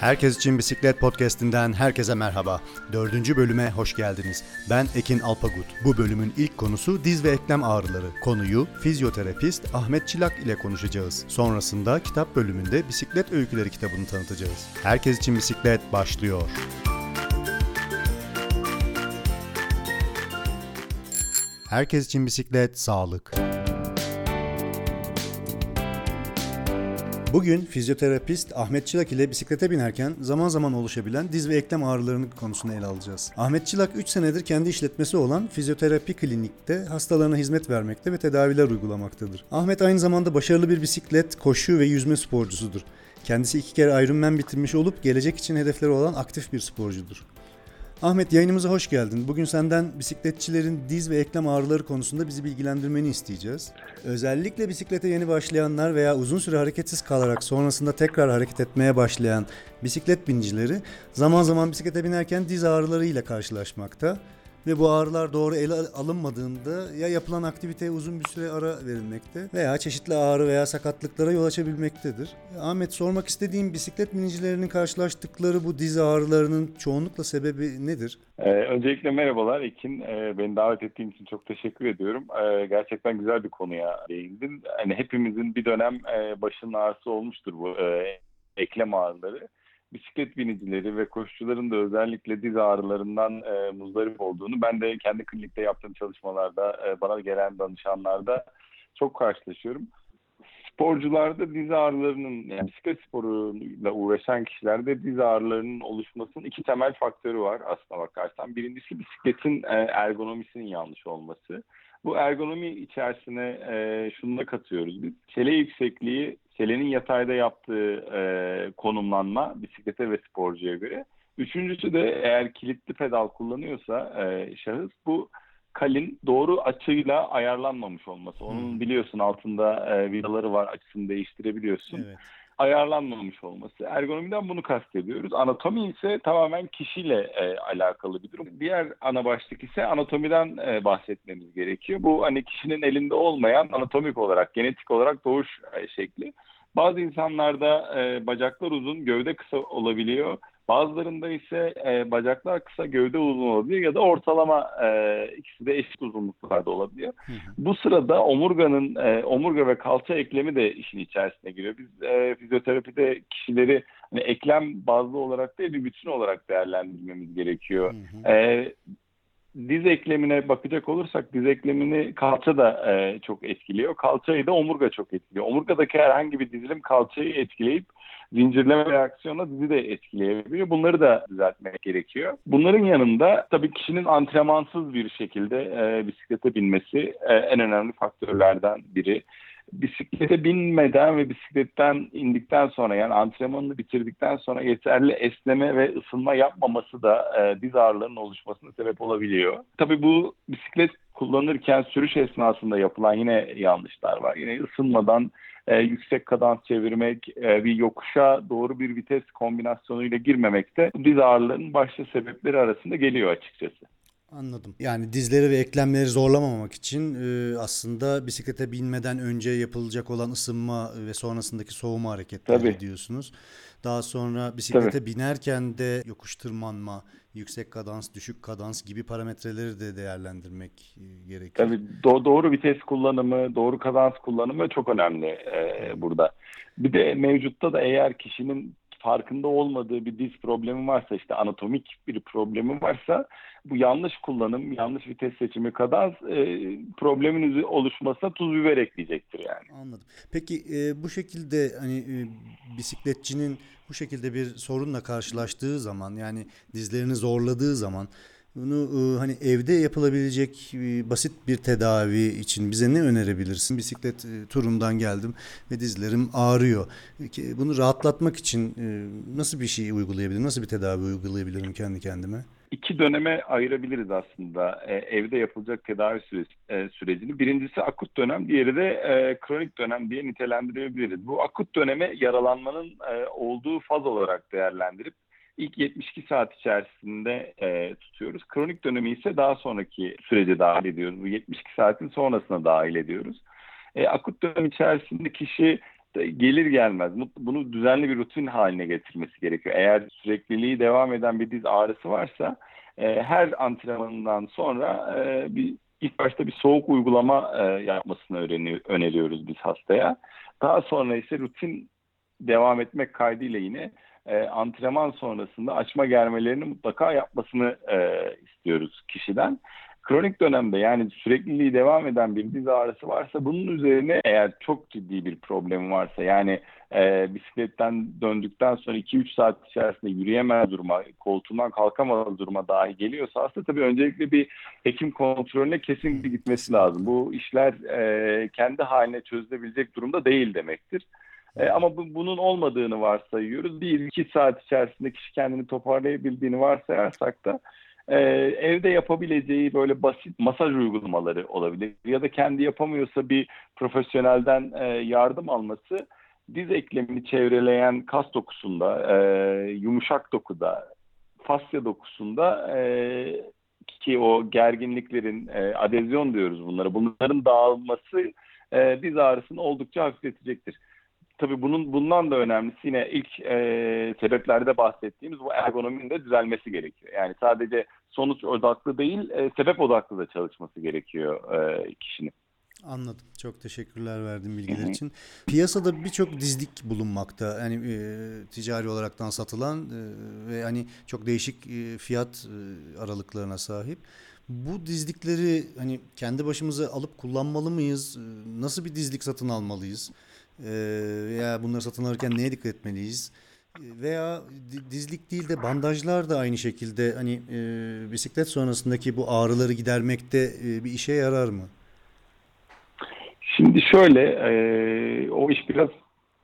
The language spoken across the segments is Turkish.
Herkes için Bisiklet Podcast'inden herkese merhaba. Dördüncü bölüme hoş geldiniz. Ben Ekin Alpagut. Bu bölümün ilk konusu diz ve eklem ağrıları. Konuyu fizyoterapist Ahmet Çilak ile konuşacağız. Sonrasında kitap bölümünde Bisiklet Öyküleri kitabını tanıtacağız. Herkes için Bisiklet başlıyor. Herkes için bisiklet, sağlık. Bugün fizyoterapist Ahmet Çılak ile bisiklete binerken zaman zaman oluşabilen diz ve eklem ağrılarının konusunu ele alacağız. Ahmet Çılak 3 senedir kendi işletmesi olan fizyoterapi klinikte hastalarına hizmet vermekte ve tedaviler uygulamaktadır. Ahmet aynı zamanda başarılı bir bisiklet, koşu ve yüzme sporcusudur. Kendisi iki kere Ironman bitirmiş olup gelecek için hedefleri olan aktif bir sporcudur. Ahmet yayınımıza hoş geldin. Bugün senden bisikletçilerin diz ve eklem ağrıları konusunda bizi bilgilendirmeni isteyeceğiz. Özellikle bisiklete yeni başlayanlar veya uzun süre hareketsiz kalarak sonrasında tekrar hareket etmeye başlayan bisiklet binicileri zaman zaman bisiklete binerken diz ağrılarıyla karşılaşmakta ve bu ağrılar doğru ele alınmadığında ya yapılan aktiviteye uzun bir süre ara verilmekte veya çeşitli ağrı veya sakatlıklara yol açabilmektedir. Ahmet sormak istediğim bisiklet binicilerinin karşılaştıkları bu diz ağrılarının çoğunlukla sebebi nedir? Ee, öncelikle merhabalar Ekin. Ee, beni davet ettiğin için çok teşekkür ediyorum. Ee, gerçekten güzel bir konuya değindin. Hani hepimizin bir dönem e, başının ağrısı olmuştur bu e, eklem ağrıları bisiklet binicileri ve koşucuların da özellikle diz ağrılarından e, muzdarip olduğunu ben de kendi klinikte yaptığım çalışmalarda e, bana gelen danışanlarda çok karşılaşıyorum. Sporcularda diz ağrılarının yani bisiklet sporuyla uğraşan kişilerde diz ağrılarının oluşmasının iki temel faktörü var aslına bakarsan. Birincisi bisikletin e, ergonomisinin yanlış olması. Bu ergonomi içerisine e, şunu da katıyoruz biz. Çele yüksekliği Selen'in yatayda yaptığı e, konumlanma bisiklete ve sporcuya göre. Üçüncüsü de eğer kilitli pedal kullanıyorsa e, şahıs bu kalin doğru açıyla ayarlanmamış olması. Onun hmm. biliyorsun altında e, vidaları var açısını değiştirebiliyorsun. Evet ayarlanmamış olması. Ergonomiden bunu kastediyoruz. Anatomi ise tamamen kişiyle e, alakalı bir durum. Diğer ana başlık ise anatomiden e, bahsetmemiz gerekiyor. Bu hani kişinin elinde olmayan anatomik olarak, genetik olarak doğuş e, şekli. Bazı insanlarda e, bacaklar uzun, gövde kısa olabiliyor. Bazılarında ise e, bacaklar kısa, gövde uzun olabiliyor ya da ortalama e, ikisi de eşit uzunluklarda olabiliyor. Hı hı. Bu sırada omurganın e, omurga ve kalça eklemi de işin içerisine giriyor. Biz e, fizyoterapide kişileri hani eklem bazlı olarak değil bir bütün olarak değerlendirmemiz gerekiyor. Hı hı. E, diz eklemine bakacak olursak diz eklemini kalça da e, çok etkiliyor. Kalçayı da omurga çok etkiliyor. Omurgadaki herhangi bir dizilim kalçayı etkileyip zincirleme reaksiyonla dizi de etkileyebiliyor. Bunları da düzeltmek gerekiyor. Bunların yanında tabii kişinin antrenmansız bir şekilde e, bisiklete binmesi e, en önemli faktörlerden biri bisiklete binmeden ve bisikletten indikten sonra yani antrenmanını bitirdikten sonra yeterli esneme ve ısınma yapmaması da e, diz ağrılarının oluşmasına sebep olabiliyor. Tabii bu bisiklet kullanırken sürüş esnasında yapılan yine yanlışlar var. Yine ısınmadan e, yüksek kadans çevirmek, e, bir yokuşa doğru bir vites kombinasyonuyla girmemek de diz ağrılarının başta sebepleri arasında geliyor açıkçası. Anladım. Yani dizleri ve eklemleri zorlamamak için e, aslında bisiklete binmeden önce yapılacak olan ısınma ve sonrasındaki soğuma hareketleri Tabii. diyorsunuz. Daha sonra bisiklete Tabii. binerken de yokuş tırmanma, yüksek kadans, düşük kadans gibi parametreleri de değerlendirmek e, gerekiyor. Tabii do- doğru vites kullanımı, doğru kadans kullanımı çok önemli e, burada. Bir de mevcutta da eğer kişinin farkında olmadığı bir diz problemi varsa işte anatomik bir problemi varsa bu yanlış kullanım, yanlış vites seçimi kadar e, problemin oluşmasına tuz biber ekleyecektir yani. Anladım. Peki e, bu şekilde hani e, bisikletçinin bu şekilde bir sorunla karşılaştığı zaman yani dizlerini zorladığı zaman bunu e, hani evde yapılabilecek e, basit bir tedavi için bize ne önerebilirsin? Bisiklet e, turundan geldim ve dizlerim ağrıyor. Bunu rahatlatmak için nasıl bir şey uygulayabilirim? Nasıl bir tedavi uygulayabilirim kendi kendime? İki döneme ayırabiliriz aslında evde yapılacak tedavi sürecini. Birincisi akut dönem, diğeri de kronik dönem diye nitelendirebiliriz. Bu akut döneme yaralanmanın olduğu faz olarak değerlendirip ilk 72 saat içerisinde e, tutuyoruz. Kronik dönemi ise daha sonraki sürece dahil ediyoruz. Bu 72 saatin sonrasına dahil ediyoruz. E, akut dönem içerisinde kişi gelir gelmez bunu düzenli bir rutin haline getirmesi gerekiyor. Eğer sürekliliği devam eden bir diz ağrısı varsa e, her antrenmanından sonra e, bir ilk başta bir soğuk uygulama e, yapmasını öğreni, öneriyoruz biz hastaya. Daha sonra ise rutin devam etmek kaydıyla yine e, antrenman sonrasında açma germelerini mutlaka yapmasını e, istiyoruz kişiden. Kronik dönemde yani sürekliliği devam eden bir diz ağrısı varsa bunun üzerine eğer çok ciddi bir problem varsa yani e, bisikletten döndükten sonra 2-3 saat içerisinde yürüyemez duruma, koltuğundan kalkamaz duruma dahi geliyorsa aslında tabii öncelikle bir hekim kontrolüne kesin gitmesi lazım. Bu işler e, kendi haline çözülebilecek durumda değil demektir. E, ama bu, bunun olmadığını varsayıyoruz. Bir iki saat içerisinde kişi kendini toparlayabildiğini varsayarsak da e, evde yapabileceği böyle basit masaj uygulamaları olabilir. Ya da kendi yapamıyorsa bir profesyonelden e, yardım alması diz eklemini çevreleyen kas dokusunda, e, yumuşak dokuda, fasya dokusunda e, ki o gerginliklerin e, adezyon diyoruz bunlara. Bunların dağılması e, diz ağrısını oldukça hafifletecektir tabii bunun bundan da önemlisi yine ilk e, sebeplerde bahsettiğimiz bu ergonominin de düzelmesi gerekiyor. Yani sadece sonuç odaklı değil, e, sebep odaklı da çalışması gerekiyor e, kişinin. Anladım. Çok teşekkürler verdiğin bilgiler için. Piyasada birçok dizlik bulunmakta. Yani e, ticari olaraktan satılan e, ve hani çok değişik e, fiyat e, aralıklarına sahip. Bu dizlikleri hani kendi başımıza alıp kullanmalı mıyız? E, nasıl bir dizlik satın almalıyız? Ee, veya bunları satın alırken neye dikkat etmeliyiz? Veya dizlik değil de bandajlar da aynı şekilde hani e, bisiklet sonrasındaki bu ağrıları gidermekte e, bir işe yarar mı? Şimdi şöyle e, o iş biraz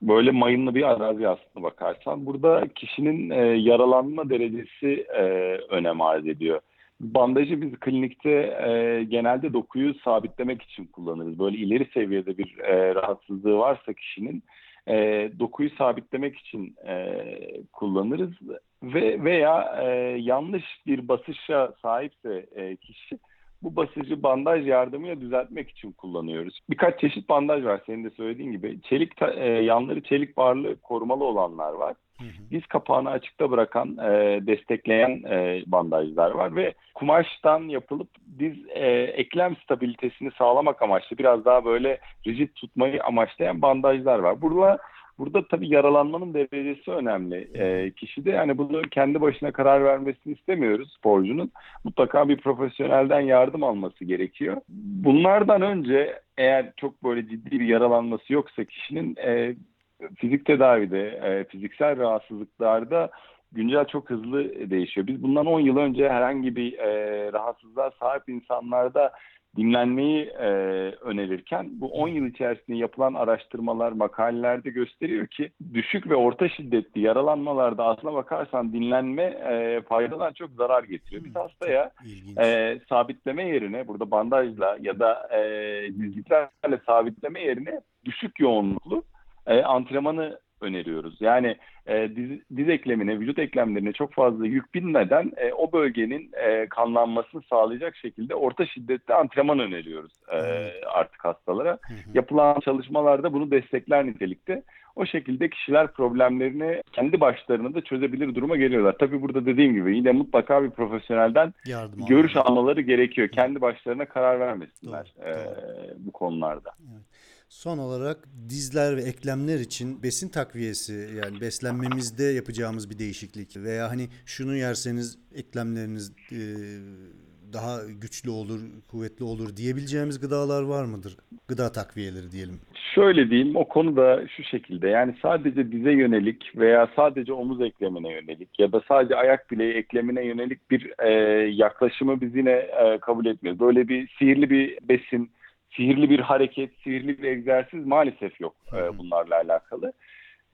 böyle mayınlı bir arazi aslında bakarsan. Burada kişinin e, yaralanma derecesi e, önem arz ediyor. Bandajı biz klinikte e, genelde dokuyu sabitlemek için kullanırız. Böyle ileri seviyede bir e, rahatsızlığı varsa kişinin e, dokuyu sabitlemek için e, kullanırız ve veya e, yanlış bir basışa sahipse e, kişi bu basıcı bandaj yardımıyla düzeltmek için kullanıyoruz. Birkaç çeşit bandaj var senin de söylediğin gibi. Çelik e, yanları çelik barlı korumalı olanlar var. Diz kapağını açıkta bırakan, e, destekleyen e, bandajlar var ve kumaştan yapılıp diz e, eklem stabilitesini sağlamak amaçlı biraz daha böyle rigid tutmayı amaçlayan bandajlar var. Burada Burada tabii yaralanmanın derecesi önemli e, kişide. Yani bunu kendi başına karar vermesini istemiyoruz sporcunun. Mutlaka bir profesyonelden yardım alması gerekiyor. Bunlardan önce eğer çok böyle ciddi bir yaralanması yoksa kişinin e, fizik tedavide, e, fiziksel rahatsızlıklarda güncel çok hızlı değişiyor. Biz bundan 10 yıl önce herhangi bir e, rahatsızlığa sahip insanlarda dinlenmeyi e, önerirken bu 10 yıl içerisinde yapılan araştırmalar makalelerde gösteriyor ki düşük ve orta şiddetli yaralanmalarda aslına bakarsan dinlenme e, faydadan çok zarar getiriyor. Biz hastaya e, sabitleme yerine burada bandajla ya da e, dizliklerle sabitleme yerine düşük yoğunluklu e, antrenmanı öneriyoruz. Yani e, diz, diz eklemine, vücut eklemlerine çok fazla yük binmeden e, o bölgenin e, kanlanmasını sağlayacak şekilde orta şiddetli antrenman öneriyoruz e, artık hastalara. Hı hı. Yapılan çalışmalarda bunu destekler nitelikte. O şekilde kişiler problemlerini kendi başlarına da çözebilir duruma geliyorlar. Tabii burada dediğim gibi yine mutlaka bir profesyonelden Yardım görüş almaları. gerekiyor. Kendi başlarına karar vermesinler doğru, e, doğru. bu konularda. Son olarak dizler ve eklemler için besin takviyesi yani beslenmemizde yapacağımız bir değişiklik veya hani şunu yerseniz eklemleriniz e, daha güçlü olur, kuvvetli olur diyebileceğimiz gıdalar var mıdır? Gıda takviyeleri diyelim. Şöyle diyeyim o konuda şu şekilde yani sadece dize yönelik veya sadece omuz eklemine yönelik ya da sadece ayak bileği eklemine yönelik bir e, yaklaşımı biz yine e, kabul etmiyoruz. Böyle bir sihirli bir besin sihirli bir hareket, sihirli bir egzersiz maalesef yok e, bunlarla alakalı.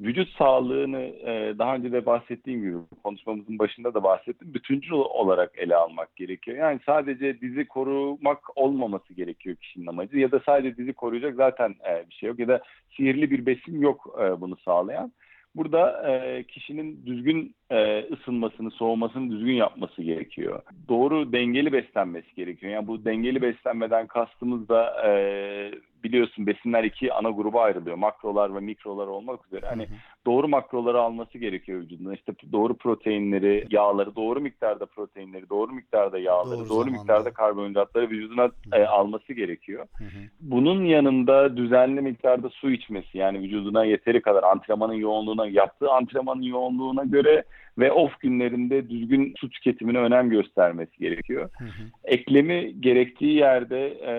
Vücut sağlığını e, daha önce de bahsettiğim gibi konuşmamızın başında da bahsettim. Bütüncül olarak ele almak gerekiyor. Yani sadece dizi korumak olmaması gerekiyor kişinin amacı ya da sadece dizi koruyacak zaten e, bir şey yok ya da sihirli bir besin yok e, bunu sağlayan. Burada e, kişinin düzgün e, ısınmasını, soğumasını düzgün yapması gerekiyor. Doğru dengeli beslenmesi gerekiyor. Yani bu dengeli beslenmeden kastımız da e, biliyorsun besinler iki ana gruba ayrılıyor. Makrolar ve mikrolar olmak üzere. Hani doğru makroları alması gerekiyor vücuduna. İşte doğru proteinleri, yağları, doğru miktarda proteinleri, doğru miktarda yağları, Doğru doğru, miktarda karbonhidratları vücuduna e, alması gerekiyor. Hı hı. Bunun yanında düzenli miktarda su içmesi yani vücuduna yeteri kadar antrenmanın yoğunluğuna, yaptığı antrenmanın yoğunluğuna göre ve off günlerinde düzgün su tüketimine önem göstermesi gerekiyor. Hı hı. Eklemi gerektiği yerde e,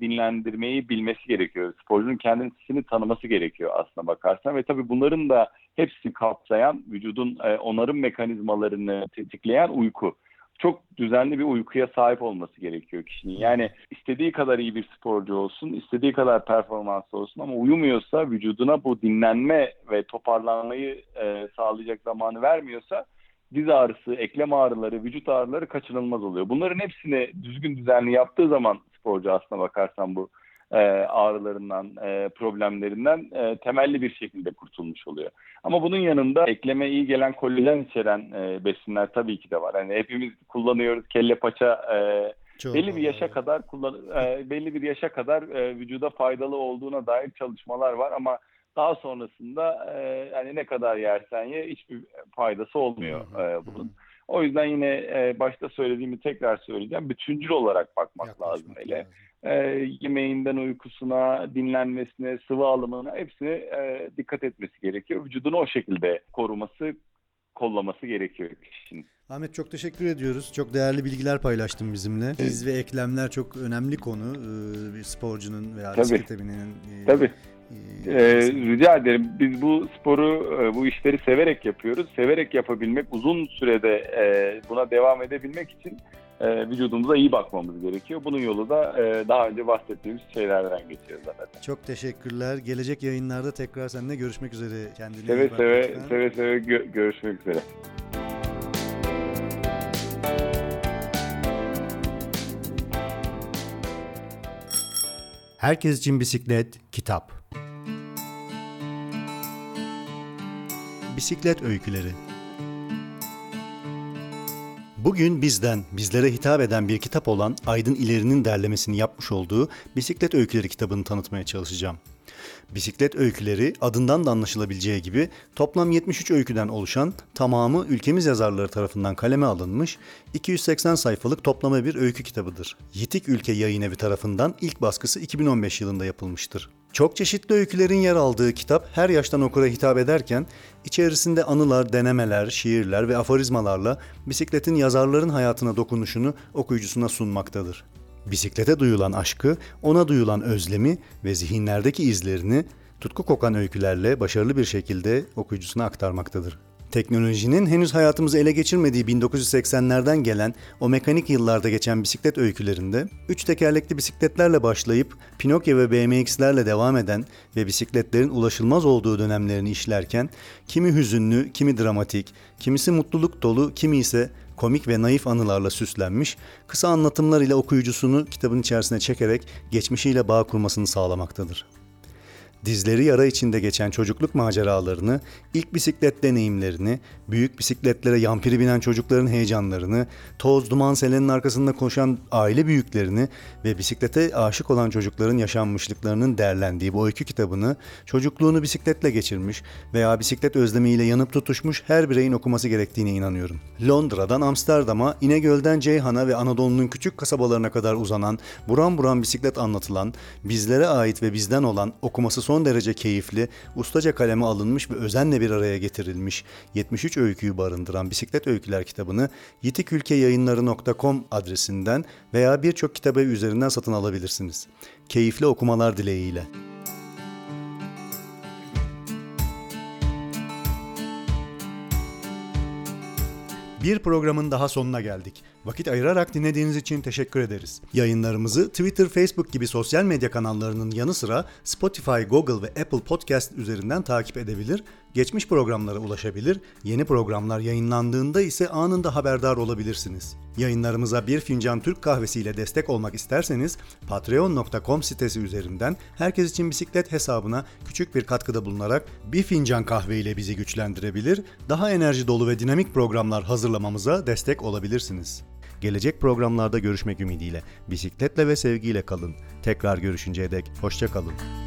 dinlendirmeyi bilmesi gerekiyor. Sporcunun kendisini tanıması gerekiyor aslına bakarsan ve tabii bunların da hepsini kapsayan vücudun e, onarım mekanizmalarını tetikleyen uyku. Çok düzenli bir uykuya sahip olması gerekiyor kişinin. Yani istediği kadar iyi bir sporcu olsun, istediği kadar performanslı olsun ama uyumuyorsa vücuduna bu dinlenme ve toparlanmayı e, sağlayacak zamanı vermiyorsa diz ağrısı, eklem ağrıları, vücut ağrıları kaçınılmaz oluyor. Bunların hepsini düzgün düzenli yaptığı zaman sporcu aslına bakarsan bu e, ağrılarından, e, problemlerinden e, temelli bir şekilde kurtulmuş oluyor. Ama bunun yanında ekleme iyi gelen kolajen içeren e, besinler tabii ki de var. Yani hepimiz kullanıyoruz kelle paça e, Çok belli bir yaşa evet. kadar kullan e, belli bir yaşa kadar e, vücuda faydalı olduğuna dair çalışmalar var ama daha sonrasında e, hani ne kadar yersen ye hiçbir faydası olmuyor Hı hı, hı bunun. O yüzden yine e, başta söylediğimi tekrar söyleyeceğim. Bütüncül olarak bakmak lazım Yaklaşmak lazım. E, yemeğinden uykusuna, dinlenmesine, sıvı alımına hepsine e, dikkat etmesi gerekiyor. Vücudunu o şekilde koruması, kollaması gerekiyor kişinin. Ahmet çok teşekkür ediyoruz. Çok değerli bilgiler paylaştın bizimle. Diz ve eklemler çok önemli konu. Ee, Bir sporcunun veya Tabii. bisiklet e, Ee, rica ederim. Biz bu sporu, e, bu işleri severek yapıyoruz. Severek yapabilmek, uzun sürede e, buna devam edebilmek için e, vücudumuza iyi bakmamız gerekiyor. Bunun yolu da daha önce bahsettiğimiz şeylerden geçiyor zaten. Çok teşekkürler. Gelecek yayınlarda tekrar seninle görüşmek üzere. Kendine Seve seve, lütfen. seve seve gö- görüşmek üzere. Herkes için bisiklet, kitap. Bisiklet öyküleri. Bugün bizden, bizlere hitap eden bir kitap olan Aydın İleri'nin derlemesini yapmış olduğu Bisiklet Öyküleri kitabını tanıtmaya çalışacağım. Bisiklet öyküleri adından da anlaşılabileceği gibi toplam 73 öyküden oluşan tamamı ülkemiz yazarları tarafından kaleme alınmış 280 sayfalık toplama bir öykü kitabıdır. Yitik Ülke Yayın Evi tarafından ilk baskısı 2015 yılında yapılmıştır. Çok çeşitli öykülerin yer aldığı kitap her yaştan okura hitap ederken içerisinde anılar, denemeler, şiirler ve aforizmalarla bisikletin yazarların hayatına dokunuşunu okuyucusuna sunmaktadır. Bisiklete duyulan aşkı, ona duyulan özlemi ve zihinlerdeki izlerini tutku kokan öykülerle başarılı bir şekilde okuyucusuna aktarmaktadır. Teknolojinin henüz hayatımızı ele geçirmediği 1980'lerden gelen o mekanik yıllarda geçen bisiklet öykülerinde üç tekerlekli bisikletlerle başlayıp Pinokyo ve BMX'lerle devam eden ve bisikletlerin ulaşılmaz olduğu dönemlerini işlerken kimi hüzünlü, kimi dramatik, kimisi mutluluk dolu, kimi ise komik ve naif anılarla süslenmiş, kısa anlatımlar ile okuyucusunu kitabın içerisine çekerek geçmişiyle bağ kurmasını sağlamaktadır. Dizleri yara içinde geçen çocukluk maceralarını, ilk bisiklet deneyimlerini, büyük bisikletlere yampiri binen çocukların heyecanlarını, toz duman selenin arkasında koşan aile büyüklerini ve bisiklete aşık olan çocukların yaşanmışlıklarının derlendiği bu öykü kitabını çocukluğunu bisikletle geçirmiş veya bisiklet özlemiyle yanıp tutuşmuş her bireyin okuması gerektiğine inanıyorum. Londra'dan Amsterdam'a, İnegöl'den Ceyhan'a ve Anadolu'nun küçük kasabalarına kadar uzanan, buram buram bisiklet anlatılan, bizlere ait ve bizden olan okuması son derece keyifli, ustaca kaleme alınmış ve özenle bir araya getirilmiş 73 öyküyü barındıran Bisiklet Öyküler kitabını yitikülkeyayınları.com adresinden veya birçok kitabevi üzerinden satın alabilirsiniz. Keyifli okumalar dileğiyle. Bir programın daha sonuna geldik. Vakit ayırarak dinlediğiniz için teşekkür ederiz. Yayınlarımızı Twitter, Facebook gibi sosyal medya kanallarının yanı sıra Spotify, Google ve Apple Podcast üzerinden takip edebilir Geçmiş programlara ulaşabilir, yeni programlar yayınlandığında ise anında haberdar olabilirsiniz. Yayınlarımıza bir fincan Türk kahvesi ile destek olmak isterseniz patreon.com sitesi üzerinden Herkes için Bisiklet hesabına küçük bir katkıda bulunarak bir fincan kahve ile bizi güçlendirebilir, daha enerji dolu ve dinamik programlar hazırlamamıza destek olabilirsiniz. Gelecek programlarda görüşmek ümidiyle bisikletle ve sevgiyle kalın. Tekrar görüşünceye dek hoşça kalın.